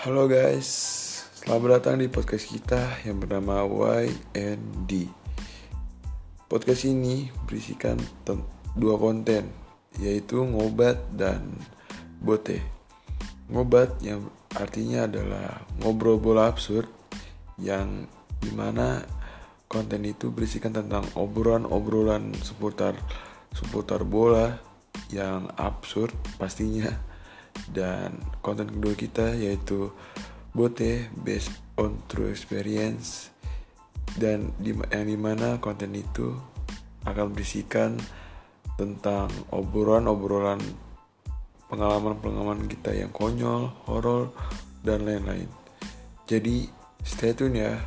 Halo guys, selamat datang di podcast kita yang bernama YND. Podcast ini berisikan dua konten, yaitu ngobat dan bote. Ngobat yang artinya adalah ngobrol bola absurd yang di mana konten itu berisikan tentang obrolan-obrolan seputar seputar bola yang absurd pastinya dan konten kedua kita yaitu Bote based on true experience dan di yang di mana konten itu akan berisikan tentang obrolan-obrolan pengalaman-pengalaman kita yang konyol, horor, dan lain-lain. Jadi stay tune ya.